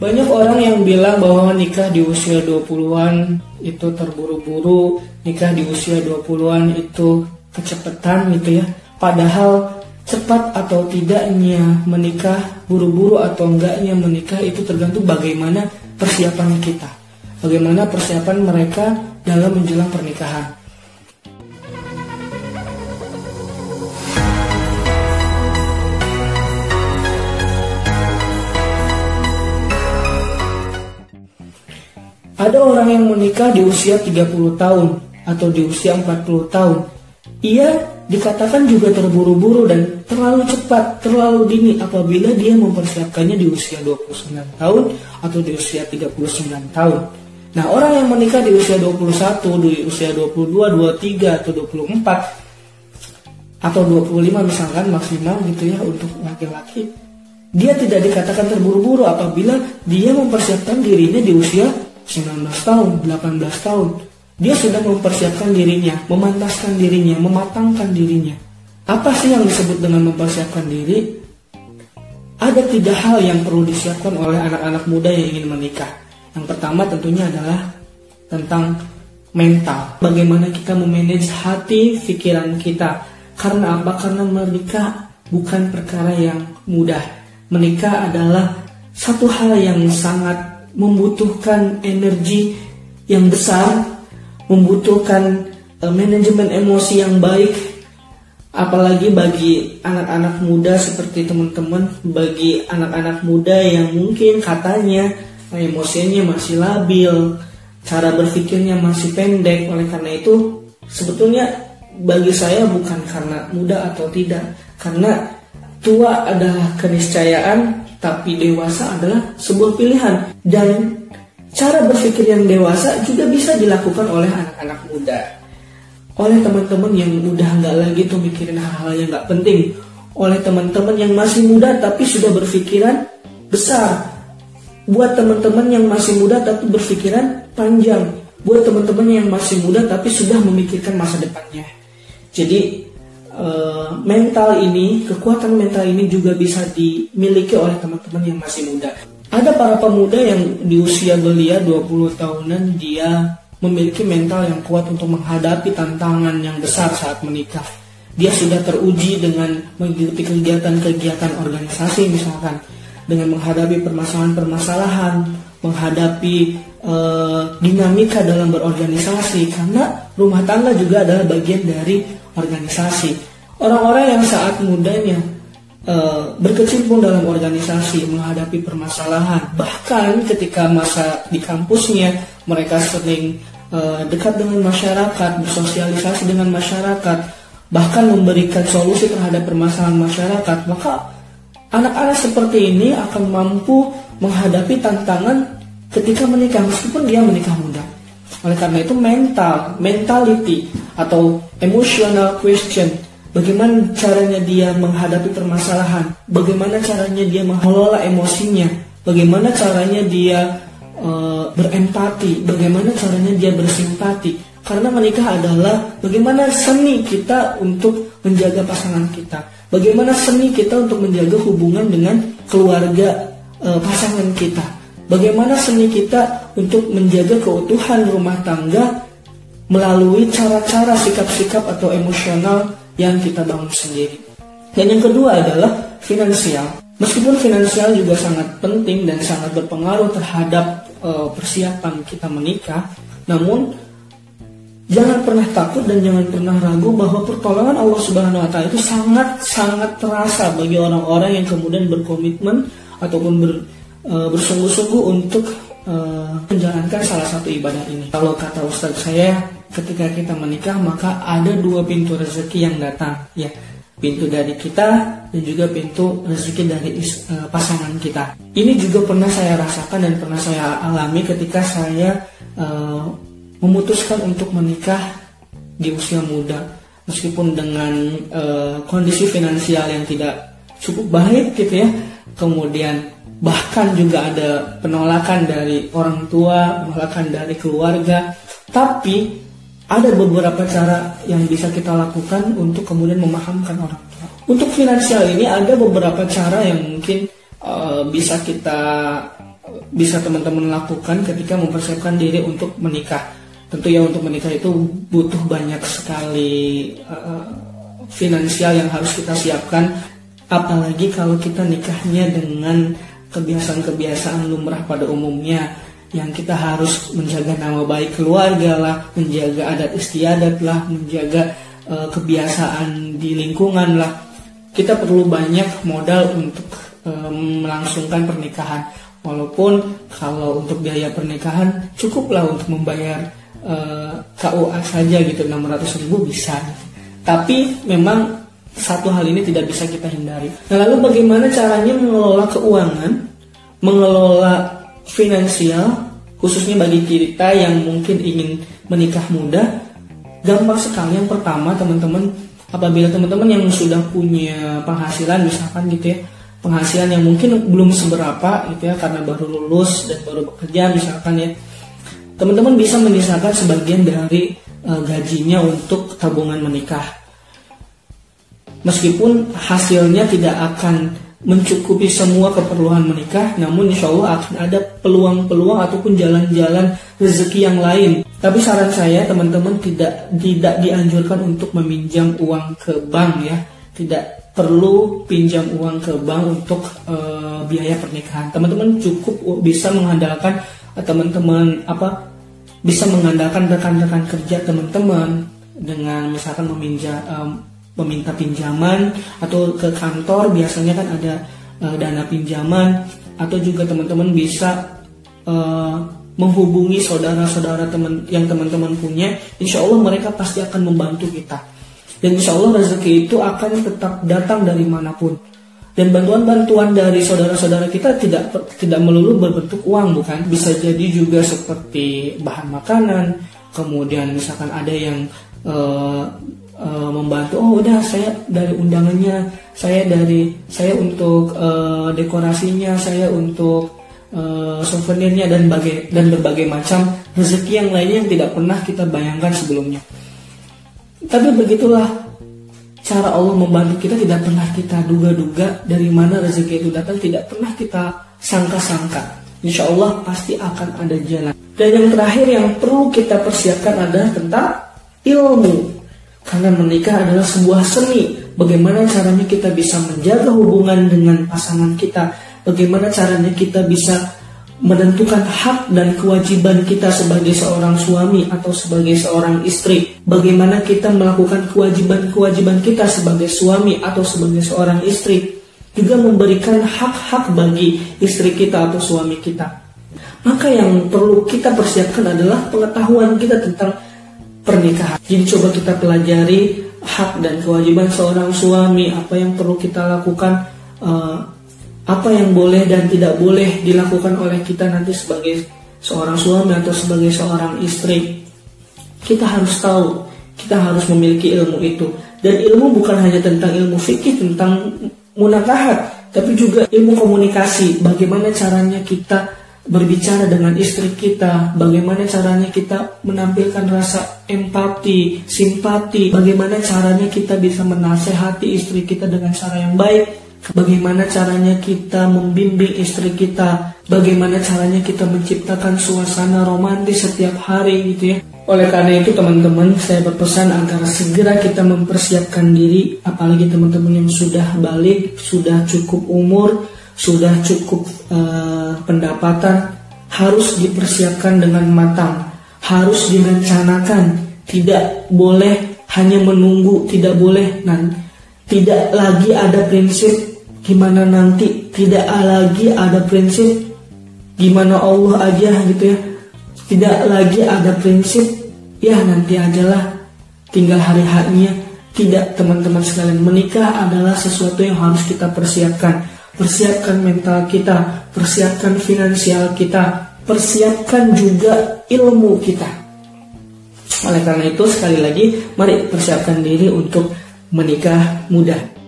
Banyak orang yang bilang bahwa nikah di usia 20-an itu terburu-buru, nikah di usia 20-an itu kecepatan gitu ya. Padahal cepat atau tidaknya menikah, buru-buru atau enggaknya menikah itu tergantung bagaimana persiapan kita. Bagaimana persiapan mereka dalam menjelang pernikahan. Ada orang yang menikah di usia 30 tahun atau di usia 40 tahun. Ia dikatakan juga terburu-buru dan terlalu cepat, terlalu dini apabila dia mempersiapkannya di usia 29 tahun atau di usia 39 tahun. Nah, orang yang menikah di usia 21, di usia 22, 23 atau 24 atau 25 misalkan maksimal gitu ya untuk laki-laki. Dia tidak dikatakan terburu-buru apabila dia mempersiapkan dirinya di usia 19 tahun, 18 tahun, dia sudah mempersiapkan dirinya, memantaskan dirinya, mematangkan dirinya. Apa sih yang disebut dengan mempersiapkan diri? Ada tiga hal yang perlu disiapkan oleh anak-anak muda yang ingin menikah. Yang pertama tentunya adalah tentang mental. Bagaimana kita memanage hati, pikiran kita. Karena apa? Karena menikah bukan perkara yang mudah. Menikah adalah satu hal yang sangat membutuhkan energi yang besar, membutuhkan uh, manajemen emosi yang baik, apalagi bagi anak-anak muda seperti teman-teman, bagi anak-anak muda yang mungkin katanya emosinya masih labil, cara berpikirnya masih pendek, oleh karena itu sebetulnya bagi saya bukan karena muda atau tidak, karena tua adalah keniscayaan tapi dewasa adalah sebuah pilihan. Dan cara berpikir yang dewasa juga bisa dilakukan oleh anak-anak muda. Oleh teman-teman yang udah nggak lagi tuh mikirin hal-hal yang nggak penting. Oleh teman-teman yang masih muda tapi sudah berpikiran besar. Buat teman-teman yang masih muda tapi berpikiran panjang. Buat teman-teman yang masih muda tapi sudah memikirkan masa depannya. Jadi Eh, mental ini, kekuatan mental ini juga bisa dimiliki oleh teman-teman yang masih muda. Ada para pemuda yang di usia belia 20 tahunan dia memiliki mental yang kuat untuk menghadapi tantangan yang besar saat menikah. Dia sudah teruji dengan mengikuti kegiatan-kegiatan organisasi misalkan, dengan menghadapi permasalahan-permasalahan, menghadapi uh, dinamika dalam berorganisasi karena rumah tangga juga adalah bagian dari organisasi. Orang-orang yang saat mudanya uh, berkecimpung dalam organisasi menghadapi permasalahan, bahkan ketika masa di kampusnya mereka sering uh, dekat dengan masyarakat, bersosialisasi dengan masyarakat, bahkan memberikan solusi terhadap permasalahan masyarakat, maka anak-anak seperti ini akan mampu menghadapi tantangan ketika menikah meskipun dia menikah muda. Oleh karena itu mental, mentality atau emotional question Bagaimana caranya dia menghadapi permasalahan? Bagaimana caranya dia mengelola emosinya? Bagaimana caranya dia uh, berempati? Bagaimana caranya dia bersimpati? Karena menikah adalah bagaimana seni kita untuk menjaga pasangan kita. Bagaimana seni kita untuk menjaga hubungan dengan keluarga uh, pasangan kita. Bagaimana seni kita untuk menjaga keutuhan rumah tangga melalui cara-cara sikap-sikap atau emosional yang kita bangun sendiri. Dan yang kedua adalah finansial. Meskipun finansial juga sangat penting dan sangat berpengaruh terhadap uh, persiapan kita menikah, namun jangan pernah takut dan jangan pernah ragu bahwa pertolongan Allah Subhanahu wa taala itu sangat sangat terasa bagi orang-orang yang kemudian berkomitmen ataupun ber, uh, bersungguh-sungguh untuk uh, menjalankan salah satu ibadah ini. Kalau kata Ustadz saya, ketika kita menikah maka ada dua pintu rezeki yang datang. Ya pintu dari kita dan juga pintu rezeki dari uh, pasangan kita. Ini juga pernah saya rasakan dan pernah saya alami ketika saya uh, memutuskan untuk menikah di usia muda. Meskipun dengan uh, kondisi finansial yang tidak cukup baik gitu ya kemudian bahkan juga ada penolakan dari orang tua penolakan dari keluarga. Tapi ada beberapa cara yang bisa kita lakukan untuk kemudian memahamkan orang tua. Untuk finansial ini ada beberapa cara yang mungkin uh, bisa kita bisa teman-teman lakukan ketika mempersiapkan diri untuk menikah? Tentu ya untuk menikah itu butuh banyak sekali uh, finansial yang harus kita siapkan, apalagi kalau kita nikahnya dengan kebiasaan-kebiasaan lumrah pada umumnya yang kita harus menjaga nama baik keluarga lah, menjaga adat istiadat lah, menjaga uh, kebiasaan di lingkungan lah. Kita perlu banyak modal untuk um, melangsungkan pernikahan. Walaupun kalau untuk biaya pernikahan cukuplah untuk membayar uh, KUA saja gitu 600 ribu bisa. Tapi memang satu hal ini tidak bisa kita hindari. Nah, lalu bagaimana caranya mengelola keuangan, mengelola finansial, khususnya bagi kita yang mungkin ingin menikah muda? Gampang sekali. Yang pertama, teman-teman, apabila teman-teman yang sudah punya penghasilan, misalkan gitu ya, penghasilan yang mungkin belum seberapa gitu ya karena baru lulus dan baru bekerja misalkan ya teman-teman bisa menyisakan sebagian dari uh, gajinya untuk tabungan menikah meskipun hasilnya tidak akan mencukupi semua keperluan menikah namun insya Allah akan ada peluang-peluang ataupun jalan-jalan rezeki yang lain. Tapi saran saya teman-teman tidak tidak dianjurkan untuk meminjam uang ke bank ya. Tidak perlu pinjam uang ke bank untuk uh, biaya pernikahan. Teman-teman cukup bisa mengandalkan uh, teman-teman apa bisa mengandalkan rekan-rekan kerja teman-teman dengan misalkan meminjam um, meminta pinjaman atau ke kantor biasanya kan ada uh, dana pinjaman atau juga teman-teman bisa uh, menghubungi saudara-saudara teman yang teman-teman punya, insya Allah mereka pasti akan membantu kita dan insya Allah rezeki itu akan tetap datang dari mana pun. Dan bantuan-bantuan dari saudara-saudara kita tidak tidak melulu berbentuk uang bukan, bisa jadi juga seperti bahan makanan, kemudian misalkan ada yang uh, uh, membantu, oh udah saya dari undangannya, saya dari saya untuk uh, dekorasinya, saya untuk uh, souvenirnya dan bagai dan berbagai macam rezeki yang lainnya yang tidak pernah kita bayangkan sebelumnya. Tapi begitulah cara Allah membantu kita tidak pernah kita duga-duga dari mana rezeki itu datang tidak pernah kita sangka-sangka. Insya Allah pasti akan ada jalan. Dan yang terakhir yang perlu kita persiapkan adalah tentang ilmu. Karena menikah adalah sebuah seni. Bagaimana caranya kita bisa menjaga hubungan dengan pasangan kita. Bagaimana caranya kita bisa menentukan hak dan kewajiban kita sebagai seorang suami atau sebagai seorang istri. Bagaimana kita melakukan kewajiban-kewajiban kita sebagai suami atau sebagai seorang istri. Juga memberikan hak-hak bagi istri kita atau suami kita. Maka yang perlu kita persiapkan adalah pengetahuan kita tentang pernikahan. Jadi coba kita pelajari hak dan kewajiban seorang suami, apa yang perlu kita lakukan uh, apa yang boleh dan tidak boleh dilakukan oleh kita nanti sebagai seorang suami atau sebagai seorang istri. Kita harus tahu, kita harus memiliki ilmu itu. Dan ilmu bukan hanya tentang ilmu fikih, tentang munakahat, tapi juga ilmu komunikasi. Bagaimana caranya kita berbicara dengan istri kita, bagaimana caranya kita menampilkan rasa empati, simpati, bagaimana caranya kita bisa menasehati istri kita dengan cara yang baik, Bagaimana caranya kita membimbing istri kita Bagaimana caranya kita menciptakan suasana romantis setiap hari gitu ya. Oleh karena itu teman-teman saya berpesan agar segera kita mempersiapkan diri apalagi teman-teman yang sudah balik, sudah cukup umur, sudah cukup uh, pendapatan harus dipersiapkan dengan matang, harus direncanakan, tidak boleh hanya menunggu, tidak boleh nan tidak lagi ada prinsip gimana nanti tidak lagi ada prinsip gimana Allah aja gitu ya. Tidak lagi ada prinsip ya nanti ajalah tinggal hari harinya tidak teman-teman sekalian menikah adalah sesuatu yang harus kita persiapkan persiapkan mental kita persiapkan finansial kita persiapkan juga ilmu kita. Oleh karena itu sekali lagi mari persiapkan diri untuk menikah muda